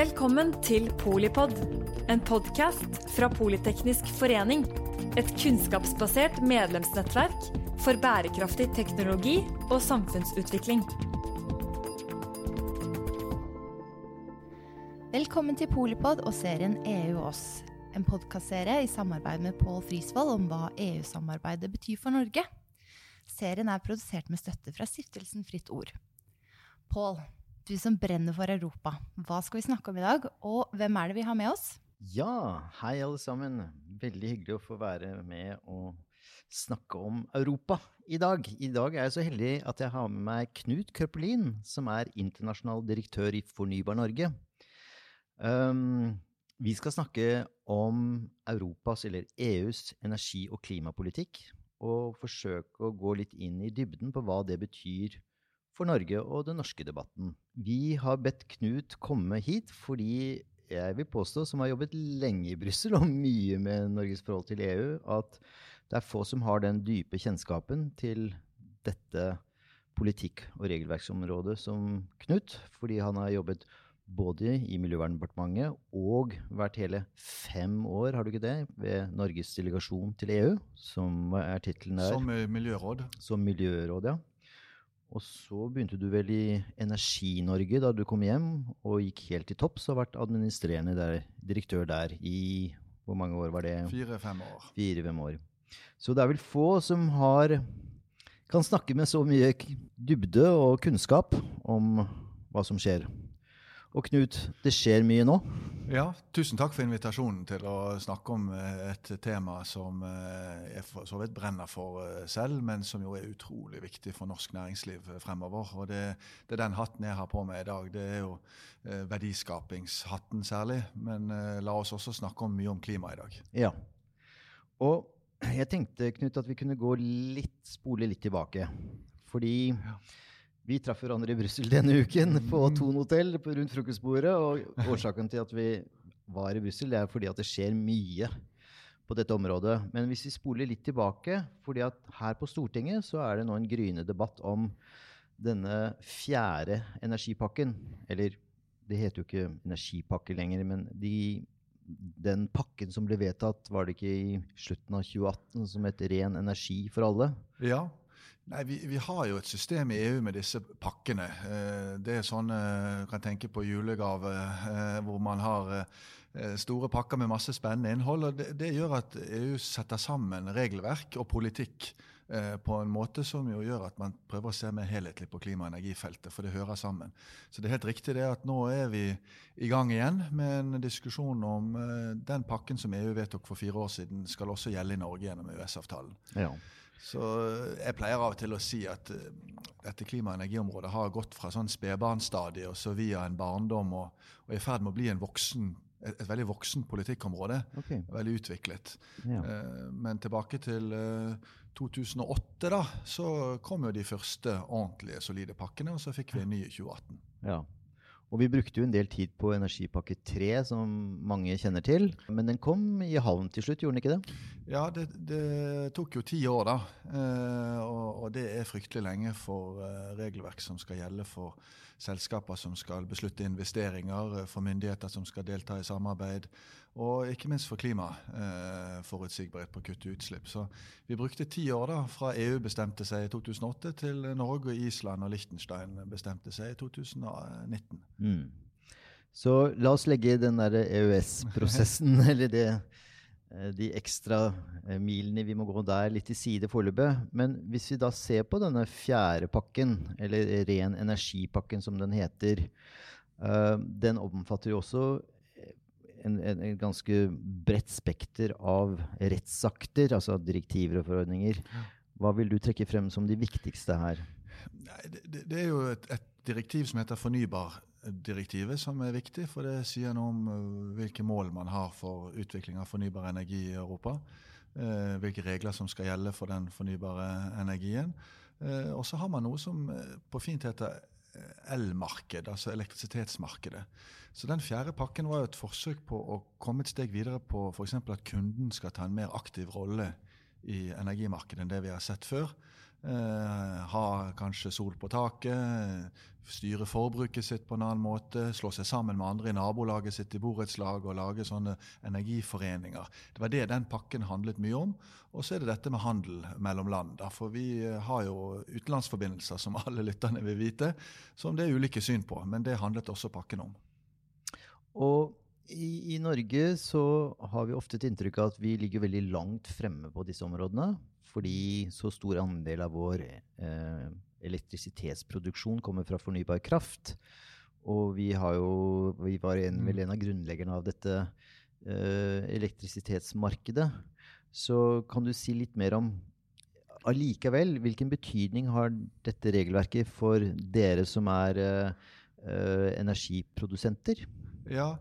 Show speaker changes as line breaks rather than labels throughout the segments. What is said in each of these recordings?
Velkommen til Polipod, en podkast fra Politeknisk forening. Et kunnskapsbasert medlemsnettverk for bærekraftig teknologi og samfunnsutvikling.
Velkommen til Polipod og serien EU og oss. En podkastserie i samarbeid med Pål Frisvold om hva EU-samarbeidet betyr for Norge. Serien er produsert med støtte fra stiftelsen Fritt Ord. Pål, du som brenner for Europa, hva skal vi snakke om i dag, og hvem er det vi har med oss?
Ja, hei alle sammen. Veldig hyggelig å få være med og snakke om Europa i dag. I dag er jeg så heldig at jeg har med meg Knut Køppelin, som er internasjonal direktør i Fornybar Norge. Um, vi skal snakke om Europas, eller EUs, energi- og klimapolitikk, og forsøke å gå litt inn i dybden på hva det betyr for Norge og den norske debatten. Vi har bedt Knut komme hit fordi jeg vil påstå, som har jobbet lenge i Brussel og mye med Norges forhold til EU, at det er få som har den dype kjennskapen til dette politikk- og regelverksområdet som Knut, fordi han har jobbet både i Miljøverndepartementet og vært hele fem år, har du ikke det, ved Norges delegasjon til EU, som er tittelen der.
Som miljøråd.
Som miljøråd, ja. Og så begynte du vel i Energi-Norge da du kom hjem, og gikk helt til topps og har vært administrerende der, direktør der i Hvor mange år var det?
Fire-fem år.
Fire-fem år. Så det er vel få som har kan snakke med så mye dybde og kunnskap om hva som skjer. Og Knut, det skjer mye nå?
Ja, tusen takk for invitasjonen til å snakke om eh, et tema som eh, jeg for så vidt brenner for eh, selv, men som jo er utrolig viktig for norsk næringsliv fremover. Og det, det er den hatten jeg har på meg i dag. Det er jo verdiskapingshatten særlig. Men la oss også snakke om mye om klima i dag.
Ja. Og jeg tenkte, Knut, at vi kunne gå litt, spole litt tilbake. Fordi ja. Vi traff hverandre i Brussel denne uken på. Thon hotell rundt frokostbordet. Og årsaken til at vi var i Brussel, er fordi at det skjer mye på dette området. Men hvis vi spoler litt tilbake, fordi at her på Stortinget så er det nå en gryende debatt om denne fjerde energipakken. Eller det heter jo ikke energipakke lenger, men de, den pakken som ble vedtatt, var det ikke i slutten av 2018, som het Ren energi for alle?
Ja, Nei, vi, vi, har jo et system i EU med disse pakkene. Eh, det er sånn Du kan tenke på julegave eh, hvor man har eh, store pakker med masse spennende innhold. og det, det, gjør at EU setter sammen regelverk og politikk på en måte som jo gjør at man prøver å se mer helhetlig på klima- og energifeltet, for det hører sammen. Så det er helt riktig det at nå er vi i gang igjen med en diskusjon om den pakken som EU vedtok for fire år siden, skal også gjelde i Norge gjennom EØS-avtalen. Ja. Så jeg pleier av og til å si at uh, dette klima- og energiområdet har gått fra sånn spedbarnsstadiet og så via en barndom og, og er i ferd med å bli en voksen, et, et veldig voksen politikkområde. Okay. Veldig utviklet. Ja. Uh, men tilbake til uh, 2008, da, så kom jo de første ordentlige, solide pakkene, og så fikk vi en ny i 2018.
Ja. Og vi brukte jo en del tid på energipakke 3, som mange kjenner til. Men den kom i havn til slutt, gjorde den ikke det?
Ja, det, det tok jo ti år, da. Eh, og, og, det er fryktelig lenge for eh, regelverk som skal gjelde for selskaper som skal beslutte investeringer, eh, for myndigheter som skal delta i samarbeid, og ikke minst for klimaforutsigbarhet eh, på å kutte utslipp. Så vi brukte ti år da, fra EU bestemte seg i 2008 til Norge, Island og Liechtenstein bestemte seg i 2019. Mm.
Så la oss legge den der EØS-prosessen, eller det, eh, de ekstra eh, milene vi må gå der, litt til side foreløpig. Men hvis vi da ser på denne fjerde pakken, eller ren energipakken som den heter, den omfatter jo også en, en, en, ganske bredt spekter av rettsakter, altså direktiver og forordninger. Hva vil du trekke frem som de viktigste her?
Det, det, er jo et, et direktiv som heter fornybardirektivet, som er viktig. For det sier noe om uh, hvilke mål man har for utvikling av fornybar energi i Europa. Uh, hvilke regler som skal gjelde for den fornybare energien. Uh, og så har man noe som på fint heter elmarked, altså elektrisitetsmarkedet. Så den fjerde pakken var jo et forsøk på å komme et steg videre på f.eks. at kunden skal ta en mer aktiv rolle i energimarkedet enn det vi har sett før. Eh, ha kanskje sol på taket, styre forbruket sitt på en annen måte, slå seg sammen med andre i nabolaget sitt i borettslag og lage sånne energiforeninger. Det var det den pakken handlet mye om. Og så er det dette med handel mellom land. Da. For vi eh, har jo utenlandsforbindelser, som alle lytterne vil vite, som det er ulike syn på. Men det handlet også pakken om.
Og i, i, Norge så har vi ofte et inntrykk av at vi ligger veldig langt fremme på disse områdene. Fordi så stor andel av vår eh, elektrisitetsproduksjon kommer fra fornybar kraft. Og vi, jo, vi var en, vel mm. en av grunnleggerne av dette eh, elektrisitetsmarkedet. Så kan du si litt mer om allikevel, hvilken betydning har dette regelverket for dere som er eh, eh energiprodusenter?
Ja,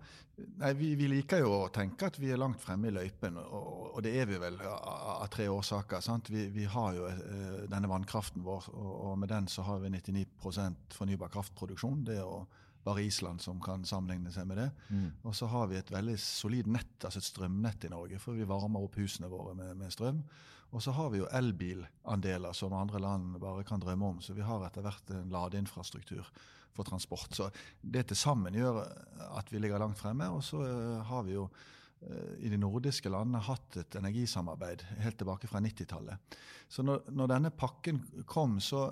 Nei, vi, vi, liker jo å tenke at vi er langt fremme i løypen, og, og det er vi vel av, tre årsaker. Vi, vi, har jo eh, denne vannkraften vår, og, og, med den så har vi 99% fornybar kraftproduksjon. Det jo bare Island som kan sammenligne seg med det. Mm. Og så har vi et veldig solid nett, altså et strømnett i Norge, for vi varmer opp husene våre med, med strøm. Og så har vi jo elbilandeler som andre land bare kan drømme om, så vi har etter hvert en ladeinfrastruktur for transport. Så det til sammen gjør at vi ligger langt fremme. Og så eh, har vi jo eh, i de nordiske landene hatt et energisamarbeid helt tilbake fra 90-tallet. Så når, når, denne pakken kom, så,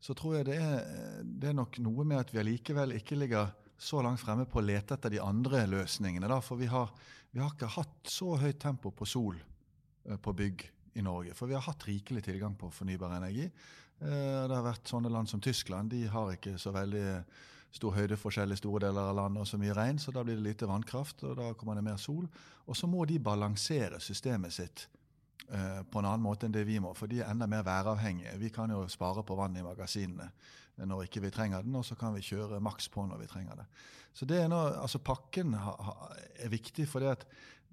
så tror jeg det er, det er, nok noe med at vi allikevel ikke ligger så langt fremme på å lete etter de andre løsningene. Da. For vi har, vi har ikke hatt så høyt tempo på sol eh, på bygg i Norge. For vi har hatt rikelig tilgang på fornybar energi. Eh, det har vært sånne land som Tyskland. De har ikke så veldig stor høydeforskjell i store deler av landet og så mye regn, så da blir det lite vannkraft, og da kommer det mer sol. Og så må de balansere systemet sitt eh, på en annen måte enn det vi må, for de er enda mer væravhengige. Vi kan jo spare på vann i magasinene når ikke vi trenger den, og så kan vi kjøre maks på når vi trenger det. Så det er noe, altså Pakken er viktig fordi at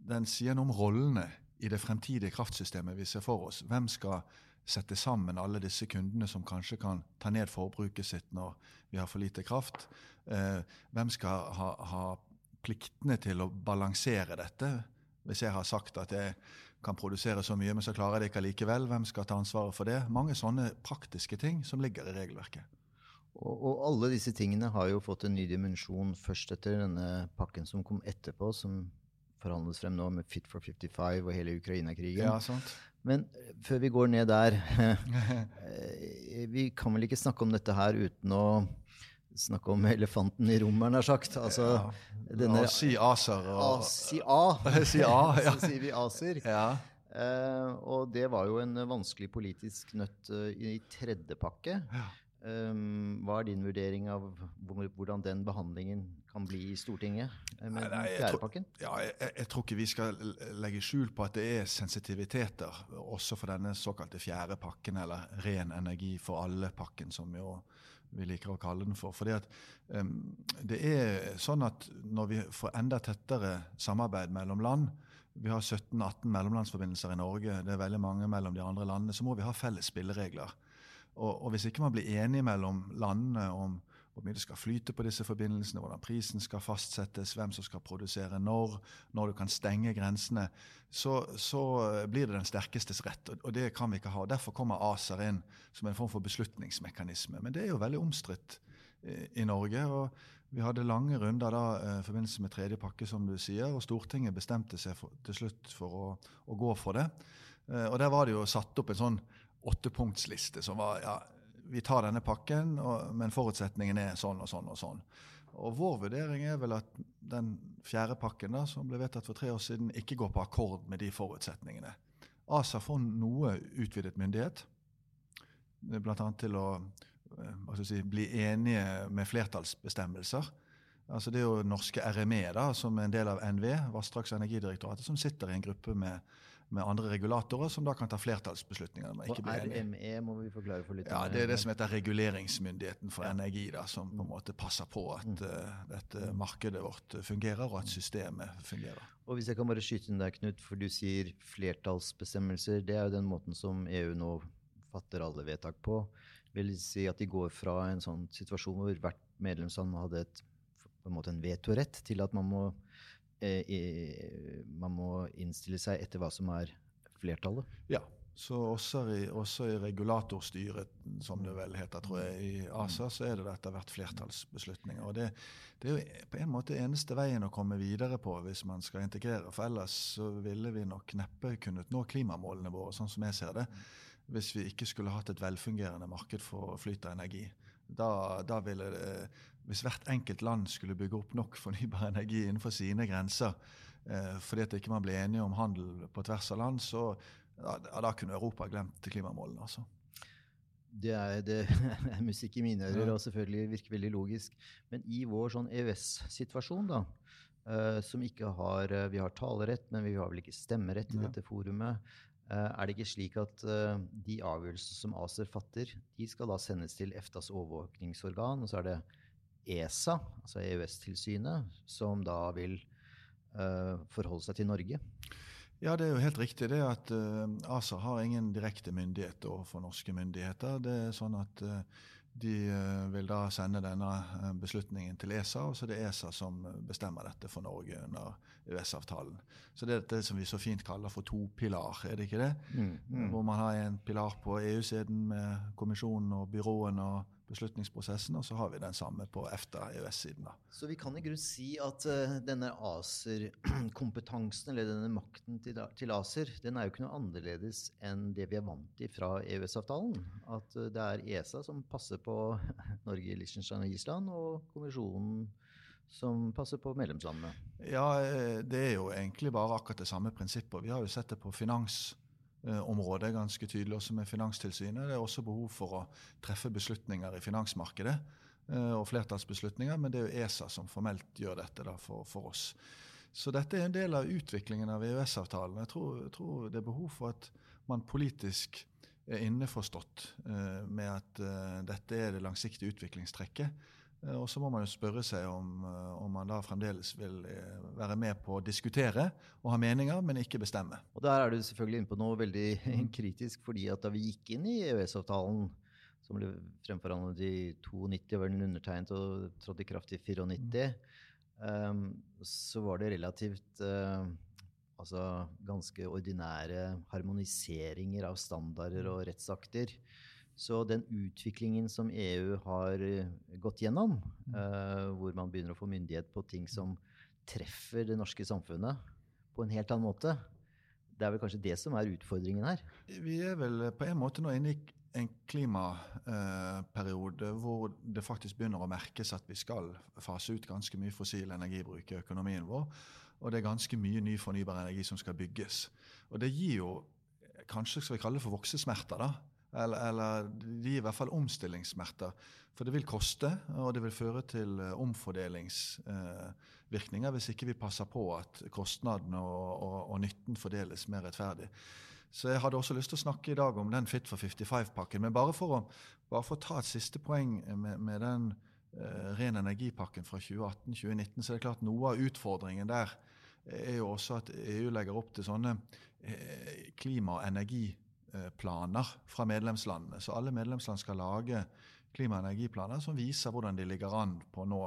den sier noe om rollene i det fremtidige kraftsystemet vi ser for oss. Hvem skal sette sammen alle disse kundene som kanskje kan ta ned forbruket sitt når vi har for lite kraft? Eh, hvem skal ha, ha, pliktene til å balansere dette? Hvis jeg har sagt at jeg kan produsere så mye, men så klarer jeg det ikke likevel, hvem skal ta ansvaret for det? Mange sånne praktiske ting som ligger i regelverket.
Og, og, alle disse tingene har jo fått en ny dimensjon først etter denne pakken som kom etterpå, som forhandles frem nå med Fit for 55 og hele Ukraina-krigen.
Ja, sant.
Men eh, før vi går ned der eh, Vi kan vel ikke snakke om dette her uten å snakke om elefanten i rommet, nær sagt. Altså,
ja. denne, si ACER.
Og, si A.
si A ja.
Så sier vi ACER. Ja. Uh, og det var jo en vanskelig politisk nøtt uh, i tredje pakke. Ja. Um, hva er din vurdering av hvordan den behandlingen kan bli i Stortinget eh, med nei, nei,
tror, Ja, jeg, jeg, tror ikke vi skal legge skjul på at det er sensitiviteter også for denne såkalte fjerde pakken, eller ren energi for alle-pakken, som jo vi liker å kalle den for. Fordi at um, det er sånn at når vi får enda tettere samarbeid mellom land, vi har 17-18 mellomlandsforbindelser i Norge, det er veldig mange mellom de andre landene, så må vi ha felles spilleregler. Og, og, hvis ikke man blir enige mellom landene om hvor mye det skal flyte på disse forbindelsene, hvordan prisen skal fastsettes, hvem som skal produsere når, når du kan stenge grensene, så, så blir det den sterkestes rett. Og, og, det kan vi ikke ha. Derfor kommer ACER inn som en form for beslutningsmekanisme. Men det er jo veldig omstridt i, i Norge. og vi hadde lange runder da, eh, i forbindelse med tredje pakke, som du sier, og Stortinget bestemte seg for, til slutt for å, å, gå for det. Eh, og Der var det jo satt opp en sånn åttepunktsliste som var ja, vi tar denne pakken, og, men forutsetningen er sånn og sånn og sånn. Og Vår vurdering er vel at den fjerde pakken da, som ble vedtatt for tre år siden, ikke går på akkord med de forutsetningene. ASA får noe utvidet myndighet, bl.a. til å eh, si, bli enige med flertallsbestemmelser. Altså Det er jo norske RME, da, som er en del av NV, Vassdrags- og energidirektoratet, som sitter i en gruppe med med andre regulatorer, som da kan ta flertallsbeslutninger.
Og RME må vi forklare for litt.
Ja, Det er det som heter reguleringsmyndigheten for ja. energi, da, som på en måte passer på at mm. uh, dette markedet vårt fungerer, og at systemet fungerer.
Og Hvis jeg kan bare skyte inn der, Knut, for du sier flertallsbestemmelser. Det er jo den måten som EU nå fatter alle vedtak på. Vil si at de går fra en sånn situasjon hvor hvert medlemsland hadde et, på en måte en vetorett, til at man må man må innstille seg etter hva som er flertallet?
Ja, Så også i, også i regulatorstyret, som det vel heter, tror jeg, i ASA, så er det etter hvert flertallsbeslutninger. Og det, det, er jo på en måte eneste veien å komme videre på hvis man skal integrere. For ellers så ville vi nok neppe kunnet nå klimamålene våre, sånn som jeg ser det, hvis vi ikke skulle hatt et velfungerende marked for flyt av energi. Da, da ville Hvis hvert enkelt land skulle bygge opp nok fornybar energi innenfor sine grenser, eh, fordi at ikke man ble enige om handel på tvers av land, så ja, da kunne Europa glemt klimamålene. altså.
Det er, det er musikk i mine ører og selvfølgelig virker veldig logisk. Men i vår sånn EØS-situasjon, da, eh, som ikke har eh, Vi har talerett, men vi har vel ikke stemmerett i dette forumet. Eh, er det ikke slik at de avgjørelser som ACER fatter, de skal da sendes til EFTAs overvåkningsorgan, og så er det ESA, altså EØS-tilsynet, som da vil uh, forholde seg til Norge?
Ja, det er jo helt riktig det at uh, ASA har ingen direkte myndighet overfor norske myndigheter. Det er sånn at uh, de vil da sende denne beslutningen til ESA, og så er det ESA som bestemmer dette for Norge under EØS-avtalen. Så det er dette som vi så fint kaller for to pilar, er det ikke det?
Mm,
Hvor man har en pilar på EU-siden med kommisjonen og byråene og beslutningsprosessen, og så har vi den samme på EFTA-EØS-siden.
Så vi kan i grunn si at uh, denne ACER-kompetansen, eller denne makten til, til ACER, den er jo ikke noe annerledes enn det vi er vant til fra EØS-avtalen. At uh, det er ESA som passer på Norge, Liechtenstein og Island, og kommisjonen som passer på medlemslandene.
Ja, eh, det er jo egentlig bare akkurat det samme prinsippet. Vi har jo sett det på finansområdet ganske tydelig, også med Finanstilsynet. Det er også behov for å treffe beslutninger i finansmarkedet, eh, og flertallsbeslutninger, men det er jo ESA som formelt gjør dette da for, for oss. Så dette er en del av utviklingen av EØS-avtalen. Jeg jeg tror det er behov for at man politisk er innforstått eh, med at eh, dette er det langsiktige utviklingstrekket. Eh, Og så må man jo spørre seg om, eh, om man da fremdeles vil eh, være med på å diskutere og ha meninger, men ikke bestemme.
Og der er du selvfølgelig inne på noe veldig kritisk, fordi at da vi gikk inn i EØS-avtalen, som ble fremforhandlet i 92 og den undertegnet og trådte i kraft i 94, mm. så var det relativt altså ganske ordinære harmoniseringer av standarder og rettsakter. Så den utviklingen som EU har eh, gått gjennom, uh, hvor man begynner å få myndighet på ting som treffer det norske samfunnet på en helt annen måte, det er vel kanskje det som er utfordringen her.
Vi er vel på en måte nå inne i en klimaperiode hvor det faktisk begynner å merkes at vi skal fase ut ganske mye fossil energibruk i økonomien vår. Og det er ganske mye ny fornybar energi som skal bygges. Og det gir jo kanskje skal vi kalle det for voksesmerter. da, eller, eller de gir i hvert fall omstillingssmerter. For det vil koste, og det vil føre til eh, omfordelingsvirkninger eh, hvis ikke vi passer på at kostnadene og, og, og nytten fordeles mer rettferdig. Så jeg hadde også lyst til å snakke i dag om den Fit for 55-pakken. Men bare for, å, bare for å ta et siste poeng med, med den eh, ren energipakken fra 2018-2019, så er det klart noe av utfordringen der er jo også at EU legger opp til sånne eh, klima- og energiplaner fra medlemslandene. Så alle medlemsland skal lage klima- og energiplaner som viser hvordan de ligger an på å nå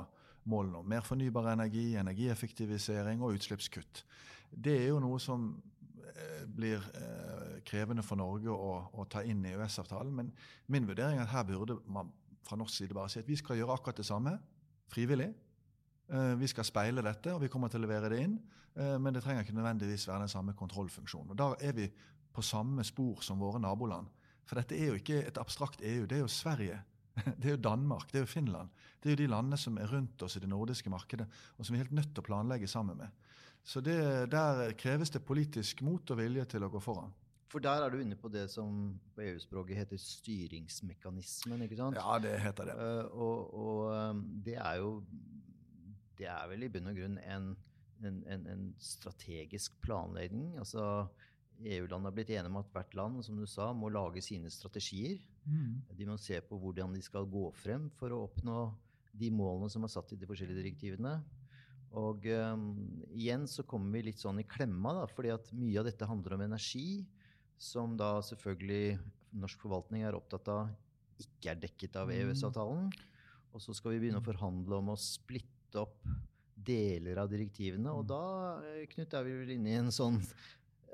målene om mer fornybar energi, energieffektivisering og utslippskutt. Det er jo noe som eh, blir eh, krevende for Norge å, å ta inn i EØS-avtalen. Men min vurdering er at her burde man fra norsk side bare si at vi skal gjøre akkurat det samme, frivillig. Eh, vi skal speile dette, og vi kommer til å levere det inn. Eh, men det trenger ikke nødvendigvis være den samme kontrollfunksjonen. Og Da er vi på samme spor som våre naboland. For dette er jo ikke et abstrakt EU, det er jo Sverige. Det er jo Danmark, det er jo Finland. Det er jo de landene som er rundt oss i det nordiske markedet, og som vi er helt nødt til å planlegge sammen med. Så det, der kreves det politisk mot og vilje til å gå foran.
For der er du inne på det som på EU-språket heter styringsmekanismen, ikke sant?
Ja, det heter det.
Eh, og og det er jo Det er vel i bunn og grunn en, en, en, en strategisk planlegging. Altså EU-landene har blitt enige om at hvert land som du sa, må lage sine strategier. De må se på hvordan de skal gå frem for å oppnå de målene som er satt i de forskjellige direktivene. Og um, igjen så kommer vi litt sånn i klemma, da, fordi at mye av dette handler om energi, som da selvfølgelig norsk forvaltning er opptatt av ikke er dekket av
Mm.
EØS-avtalen. Og så skal vi begynne å forhandle om å splitte opp deler av direktivene. Og
Mm.
da, eh, Knut, er vi vel inne i en sånn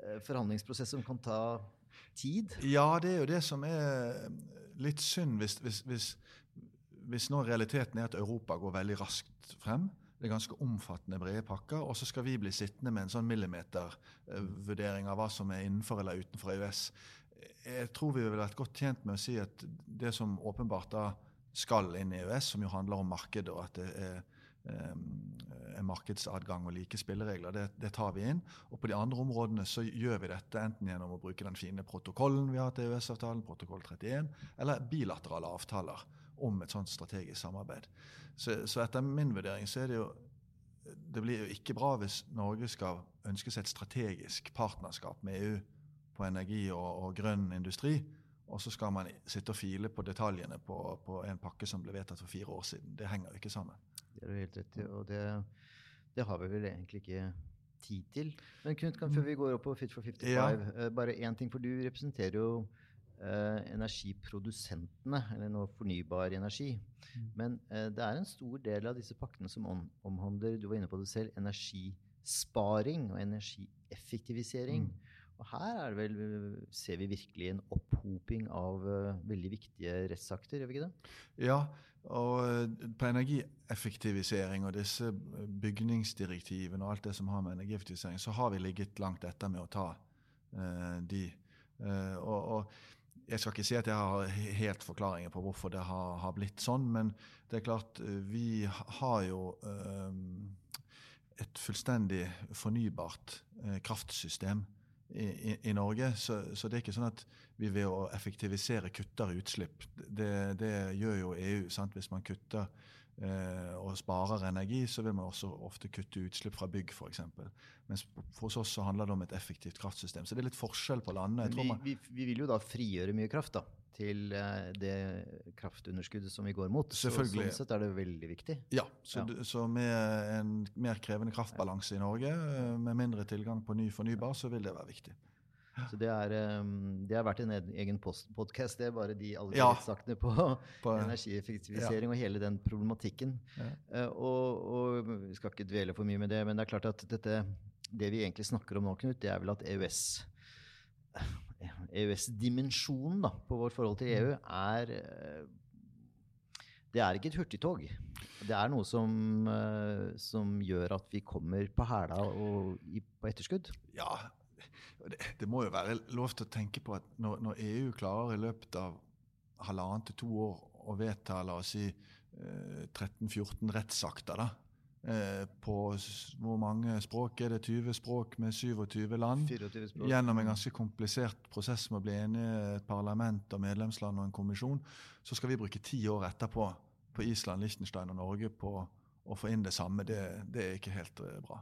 eh, forhandlingsprosess som kan ta tid?
Ja, det er jo det som er litt synd hvis, hvis, hvis, hvis nå realiteten er at Europa går veldig raskt frem. Det er ganske omfattende, brede pakker. Og så skal vi bli sittende med en sånn millimetervurdering av hva som er innenfor eller utenfor EØS. Jeg tror vi ville vært godt tjent med å si at det som åpenbart da skal inn i EØS, som jo handler om marked og at det er markedsadgang og like spilleregler. Det, det, tar vi inn. Og på de andre områdene så gjør vi dette enten gjennom å bruke den fine protokollen vi har til EØS-avtalen, protokoll 31, eller bilaterale avtaler om et sånt strategisk samarbeid. Så, så, etter min vurdering så er det jo Det blir jo ikke bra hvis Norge skal ønske seg et strategisk partnerskap med EU på energi og, og grønn industri, og så skal man sitte og file på detaljene på, på en pakke som ble vedtatt for fire år siden. Det henger jo ikke sammen.
Det er du helt rett i. Og det, det, har vi vel egentlig ikke tid til. Men Knut, kan, før vi går opp på Fit for 55, ja. uh, bare én ting. For du representerer jo eh, energiprodusentene, eller nå fornybar energi. Mm. Men eh, det er en stor del av disse pakkene som om, omhandler du var inne på det selv, energisparing og energieffektivisering. Mm. Og her vel, ser vi virkelig en opphoping av veldig viktige rettsakter, gjør vi ikke det?
Ja, og eh, på energieffektivisering og disse bygningsdirektivene og alt det som har med energieffektivisering, så har vi ligget langt etter med å ta uh, de. Uh, og, og, jeg skal ikke si at jeg har helt forklaringer på hvorfor det har, har blitt sånn, men det er klart, vi har jo uh, et fullstendig fornybart kraftsystem i, i, i Norge. Så, så, det er ikke sånn at vi ved å effektivisere kutter utslipp. Det, det gjør jo EU. Sant? Hvis man kutter eh, og sparer energi, så vil man også ofte kutte utslipp fra bygg f.eks. Mens for oss så handler det om et effektivt kraftsystem. Så det er litt forskjell på landene.
Vi, vi, vi, vil jo da frigjøre mye kraft, da til eh, det kraftunderskuddet som vi går mot.
Selvfølgelig.
Så, sånn sett er det veldig viktig.
Ja, så, ja. så, med en mer krevende kraftbalanse i Norge, eh, med mindre tilgang på ny fornybar, så vil det være viktig.
Så det, er, eh, det har vært en egen podkast, det er bare de alle ja. rettsaktene på, på energieffektivisering ja. og hele den problematikken. Ja. Og, og, Vi skal ikke dvele for mye med det, men det er klart at dette, det vi egentlig snakker om nå, Knut, det er vel at EØS EØS-dimensjonen på vårt forhold til EU er eh, Det er ikke et hurtigtog. Det er noe som, eh, som gjør at vi kommer på hæla og på etterskudd.
Ja, det, det, må jo være lov til å tenke på at når, når EU klarer i løpet av halvannet til to år å vedta la oss si 13-14 eh, rettsakter da, på hvor mange språk er det? 20 språk med 27 land.
24 språk.
Gjennom en ganske komplisert prosess med å bli enige et parlament og medlemsland og en kommisjon. Så skal vi bruke ti år etterpå på Island, Liechtenstein og Norge på å få inn det samme. Det, det er ikke helt uh, bra.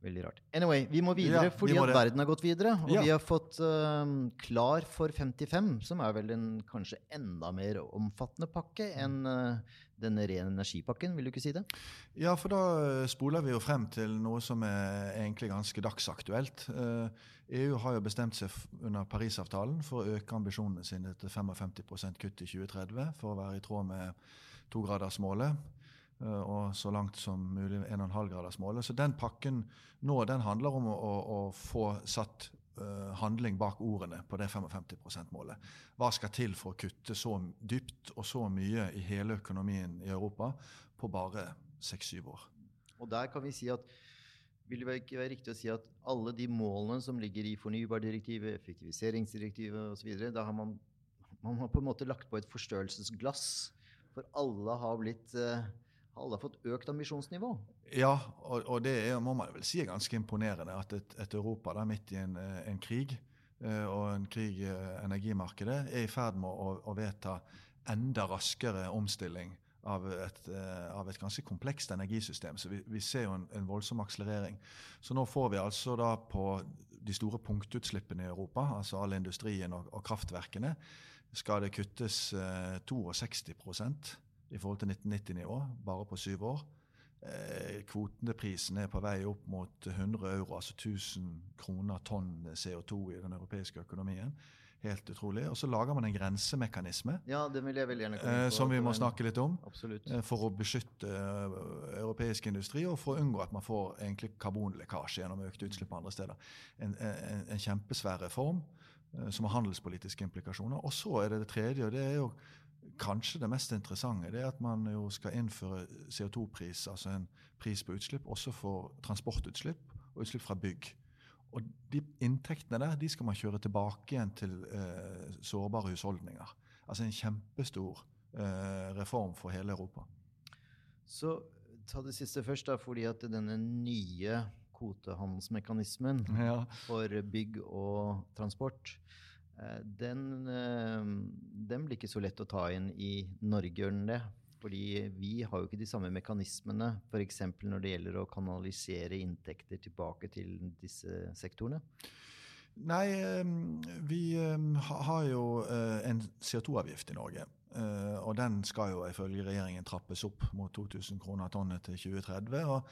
Veldig rart. Anyway, vi må videre ja, fordi må at verden har gått videre. Og ja. vi har fått uh, Klar for 55, som er vel en kanskje enda mer omfattende pakke enn uh, denne ren energipakken, vil du ikke si det?
Ja, for da eh, spoler vi jo frem til noe som er egentlig ganske dagsaktuelt. Uh, EU har jo bestemt seg under Parisavtalen for å øke ambisjonene sine til 55% kutt i 2030 for å være i tråd med togradersmålet. Eh, og så langt som mulig 1,5-gradersmålet. Så den pakken nå den handler om å, å, få satt uh, handling bak ordene på det 55 %-målet. Hva skal til for å kutte så dypt og så mye i hele økonomien i Europa på bare 6-7 år?
Og der kan vi si at vil det ikke være riktig å si at alle de målene som ligger i fornybardirektivet, effektiviseringsdirektivet osv., da har man, man har på en måte lagt på et forstørrelsesglass, for alle har blitt uh, alle har fått økt ambisjonsnivå.
Ja, og, og det er, må man vel si er ganske imponerende. At et, et Europa da, midt i en, eh, en krig, eh, og en krig i energimarkedet, er i ferd med å, å vedta enda raskere omstilling av et, eh, av et, ganske komplekst energisystem. Så vi, vi ser jo en, en, voldsom akselerering. Så nå får vi altså da på de store punktutslippene i Europa, altså all industrien og, og kraftverkene, skal det kuttes eh, 62 i forhold til 1990-nivå, bare på syv år. Eh, kvoteprisen er på vei opp mot 100 euro, altså 1000 kroner tonn CO2 i den europeiske økonomien. Helt utrolig. Og så lager man en grensemekanisme
ja,
eh, som vi må snakke litt om. Eh, for å beskytte eh, europeisk industri og for å unngå at man får egentlig karbonlekkasje gjennom økte utslipp andre steder. En, en, en kjempesvær reform eh, som har handelspolitiske implikasjoner. Og så er det det tredje, og det er jo kanskje det mest interessante, det er at man jo skal innføre CO2-pris, altså en pris på utslipp, også for transportutslipp og utslipp fra bygg. Og de inntektene der de skal man kjøre tilbake igjen til eh, sårbare husholdninger. Altså en kjempestor eh, reform for hele Europa.
Så ta det siste først, da, fordi at denne nye kvotehandelsmekanismen
Ja.
for bygg og transport, den, eh, den blir ikke så lett å ta inn i Norge, gjør den det? Fordi vi har jo ikke de samme mekanismene, f.eks. når det gjelder å kanalisere inntekter tilbake til disse sektorene.
Nei, eh, vi eh, har jo eh, en CO2-avgift i Norge. Eh, Og den skal jo ifølge regjeringen trappes opp mot 2000 kroner tonnet til 2030. Og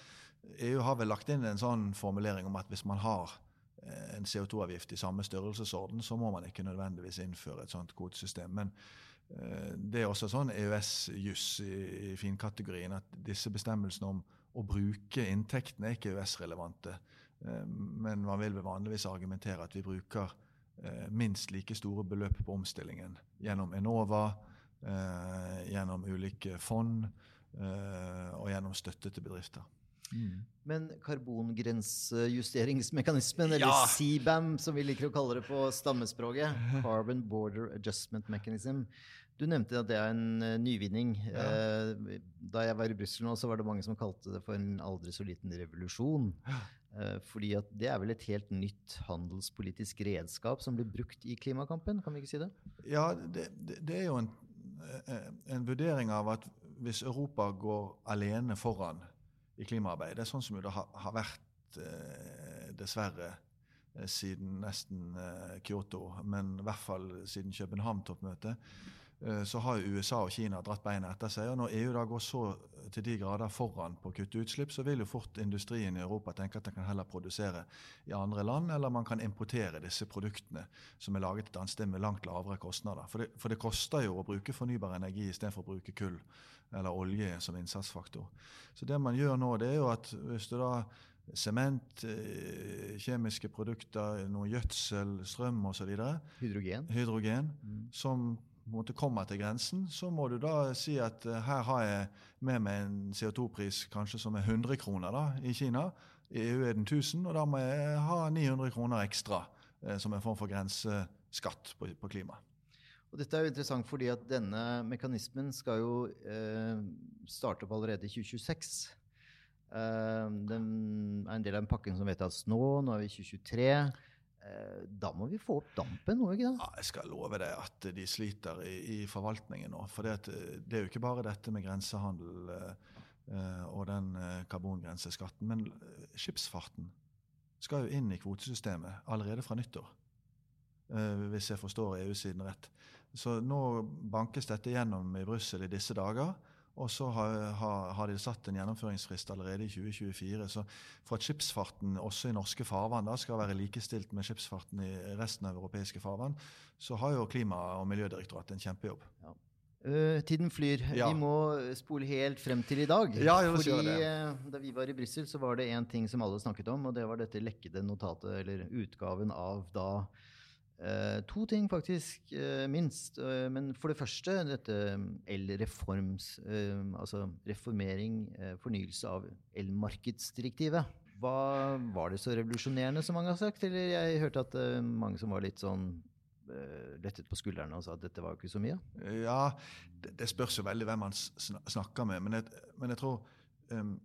EU har vel lagt inn en sånn formulering om at hvis man har eh, en CO2-avgift i samme størrelsesorden, så må man ikke nødvendigvis innføre et sånt kvotesystem. Men eh, det er også sånn EØS-juss i, i finkategorien at disse bestemmelsene om å bruke inntektene er ikke EØS-relevante. Eh, Men man vil vanligvis argumentere at vi bruker eh, minst like store beløp på omstillingen gjennom Enova, eh, gjennom ulike fond eh, og gjennom støtte til bedrifter.
Men karbongrensejusteringsmekanismen, eller
Ja.
CBAM som vi liker å kalle det på stammespråket, Carbon Border Adjustment Mechanism, du nevnte at det er en eh, nyvinning. Ja. Da jeg var i Brussel nå, så var det mange som kalte det for en aldri så liten revolusjon. Eh, Fordi at det er vel et helt nytt handelspolitisk redskap som blir brukt i klimakampen, kan vi ikke si det?
Ja, det, det, er jo en, eh, en vurdering av at hvis Europa går alene foran i klimaarbeidet, det sånn som det har, vært eh, dessverre eh, siden nesten eh, Kyoto, men i hvert fall siden København-toppmøtet, så har USA og Kina dratt beina etter seg. og Når EU da går så til de grader foran på å kutte utslipp, så vil jo fort industrien i Europa tenke at den kan heller produsere i andre land, eller man kan importere disse produktene som er laget et annet sted med langt lavere kostnader. For det, for det koster jo å bruke fornybar energi istedenfor å bruke kull eller olje som innsatsfaktor. Så det man gjør nå, det er jo at hvis du da Sement, eh, kjemiske produkter, noe gjødsel, strøm osv.
Hydrogen.
Hydrogen. Som på en måte kommer til grensen, så må du da si at eh, her har jeg med meg en CO2-pris kanskje som er 100 kroner da, i Kina. I EU er den 1000, og da må jeg ha 900 kroner ekstra eh, som en form for grenseskatt på, på klima.
Og dette er jo interessant fordi at denne mekanismen skal jo eh, starte opp allerede i 2026. Eh, den er en del av den pakken som vedtas nå. Nå er vi i 2023. Eh, da må vi få opp dampen nå, ikke sant?
Ja, jeg skal love deg at de sliter i, i forvaltningen nå. For det, eh, det er jo ikke bare dette med grensehandel eh, eh, og den karbongrenseskatten, men skipsfarten skal jo inn i kvotesystemet allerede fra nyttår. Eh, hvis jeg forstår EU-siden rett. Så nå bankes dette gjennom i Brussel i disse dager. Og så har, har, har de satt en gjennomføringsfrist allerede i 2024. Så for at skipsfarten også i norske farvann da skal være likestilt med skipsfarten i resten av europeiske farvann, så har jo Klima- og miljødirektoratet en kjempejobb.
Eh, tiden flyr.
Ja.
Vi må spole helt frem til i dag.
Ja,
fordi uh, da vi var i Brussel, så var det én ting som alle snakket om, og det var dette lekkede notatet, eller utgaven av da to ting, faktisk, eh, minst. Eh, men for det første dette elreforms, eh, altså reformering, eh, fornyelse av elmarkedsdirektivet. Hva var det så revolusjonerende, som mange har sagt? Eller jeg hørte at eh, mange som var litt sånn eh, lettet på skuldrene og sa at dette var jo ikke så mye.
Ja, det, det spørs jo veldig hvem man snakker med. Men jeg, men jeg tror um,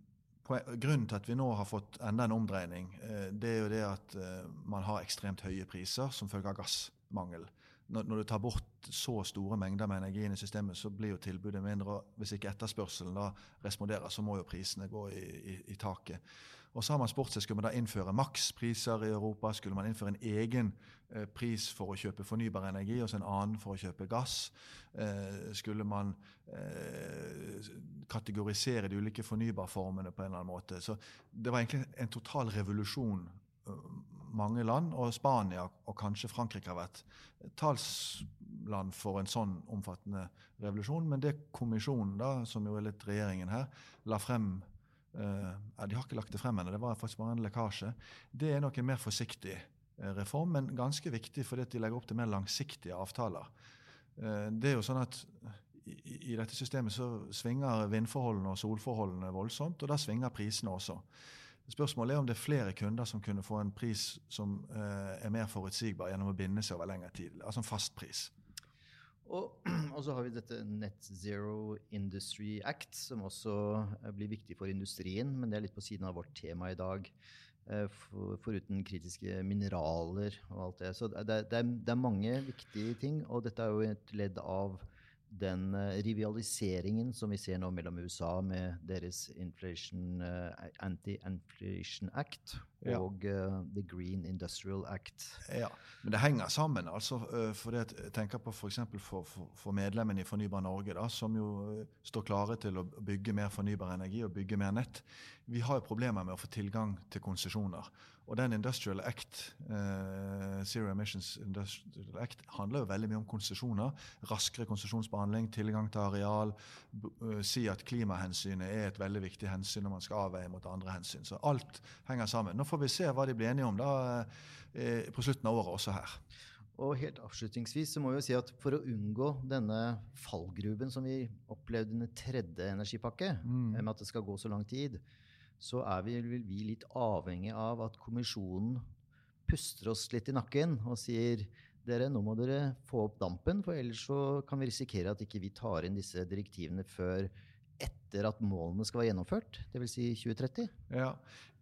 Grunnen til at vi nå har fått enda en omdreining, eh, det er jo det at eh, man har ekstremt høye priser som følge av gassmangel. Når, du tar bort så store mengder med energi inn i systemet, så blir jo tilbudet mindre. og Hvis ikke etterspørselen da responderer, så må jo prisene gå i, i, i taket. Og så har man spurt seg, Skulle man da innføre makspriser i Europa? Skulle man innføre en egen eh, pris for å kjøpe fornybar energi, og så en annen for å kjøpe gass? Eh, skulle man eh, kategorisere de ulike fornybarformene på en eller annen måte? Så det var egentlig en total revolusjon. eh, Mange land, og Spania og kanskje Frankrike har vært talsland for en sånn omfattende revolusjon. Men det kommisjonen, da, som jo er litt regjeringen her, la frem Eh, ja, De har ikke lagt det frem ennå, det var faktisk bare en lekkasje. Det er nok en mer forsiktig reform, men ganske viktig fordi de legger opp til mer langsiktige avtaler. Det er jo sånn at i, i dette systemet så svinger vindforholdene og solforholdene voldsomt, og da svinger prisene også. Spørsmålet er om det er flere kunder som kunne få en pris som uh, er mer forutsigbar gjennom å binde seg over lengre tid. Altså en fast pris.
Og, og, så har vi dette Net Zero Industry Act, som også eh, blir viktig for industrien. Men det er litt på siden av vårt tema i dag. Eh, for, foruten kritiske mineraler og alt det. Så det, det, det, er, mange viktige ting. Og dette er jo et ledd av den uh, rivaliseringen som vi ser nå mellom USA med deres uh, Anti-Inflation Act ja. og uh, The Green Industrial Act.
Ja, Men det henger sammen. altså, for det, Jeg tenker på f.eks. For, for, for medlemmene i Fornybar Norge, da, som jo står klare til å bygge mer fornybar energi og bygge mer nett. Vi har jo problemer med å få tilgang til konsesjoner. Og den Industrial Act, eh, Zero Emissions Industrial Act handler jo veldig mye om konsesjoner. Raskere konsesjonsbehandling, tilgang til areal. Uh, si at klimahensynet er et veldig viktig hensyn når man skal avveie mot andre hensyn. Så alt henger sammen. Nå får vi se hva de blir enige om da, eh, på slutten av året også her.
Og helt avslutningsvis så må vi jo si at for å unngå denne fallgruben som vi opplevde under tredje energipakke, mm. med at det skal gå så lang tid, så er vi, vi litt avhengig av at kommisjonen puster oss litt i nakken og sier dere, nå må dere få opp dampen, for ellers kan vi risikere at ikke vi tar inn disse direktivene før etter at målene skal være gjennomført, dvs. Si 2030?
Ja,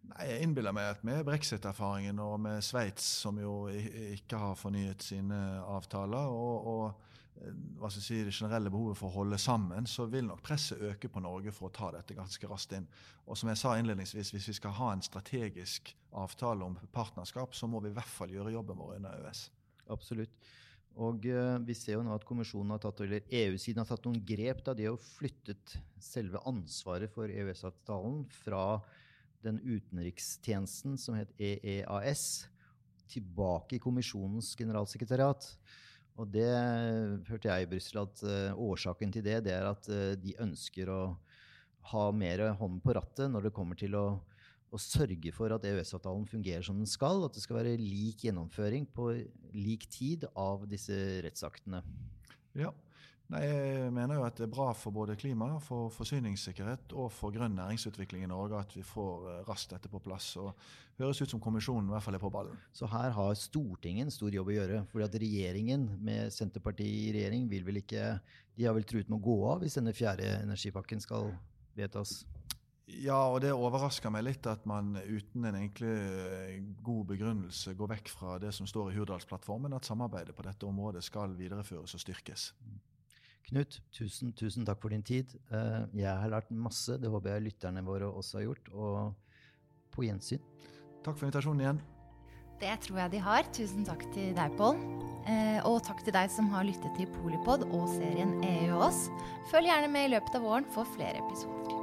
Nei, Jeg innbiller meg at med brexit-erfaringen og med Sveits, som jo ikke har fornyet sine avtaler, og, og hva skal jeg si, det generelle behovet for å holde sammen, så vil nok presset øke på Norge for å ta dette ganske raskt inn. Og som jeg sa innledningsvis, hvis vi skal ha en strategisk avtale om partnerskap, så må vi i hvert fall gjøre jobben vår under EØS.
Absolutt. Og uh, vi ser jo nå at kommisjonen har tatt, eller EU-siden har tatt noen grep da de har flyttet selve ansvaret for EØS-avtalen fra den utenrikstjenesten som het EEAS, tilbake i kommisjonens generalsekretariat. Og det hørte jeg i Brussel at uh, årsaken til det, det er at uh, de ønsker å ha mer hånd på rattet når det kommer til å, å sørge for at EØS-avtalen fungerer som den skal. At det skal være lik gjennomføring på lik tid av disse rettsaktene.
Ja, Nei, Jeg mener jo at det er bra for både klima, for forsyningssikkerhet og for grønn næringsutvikling i Norge at vi får eh, raskt dette på plass. og høres ut som kommisjonen i hvert fall er på ballen.
Så her har Stortinget en stor jobb å gjøre. fordi at regjeringen, med Senterpartiet i regjering, vil vel ikke De har vel truet med å gå av hvis denne fjerde energipakken skal vedtas?
Ja, og det overrasker meg litt at man uten en egentlig eh, god begrunnelse går vekk fra det som står i Hurdalsplattformen, at samarbeidet på dette området skal videreføres og styrkes.
Knut, tusen, tusen takk for din tid. Eh, jeg har lært masse. Det håper jeg lytterne våre også har gjort. Og på gjensyn.
Takk for invitasjonen igjen.
Det tror jeg de har. Tusen takk til deg, Pål. Eh, og takk til deg som har lyttet til Polipod og serien EU og oss. Følg gjerne med i løpet av våren for flere episoder.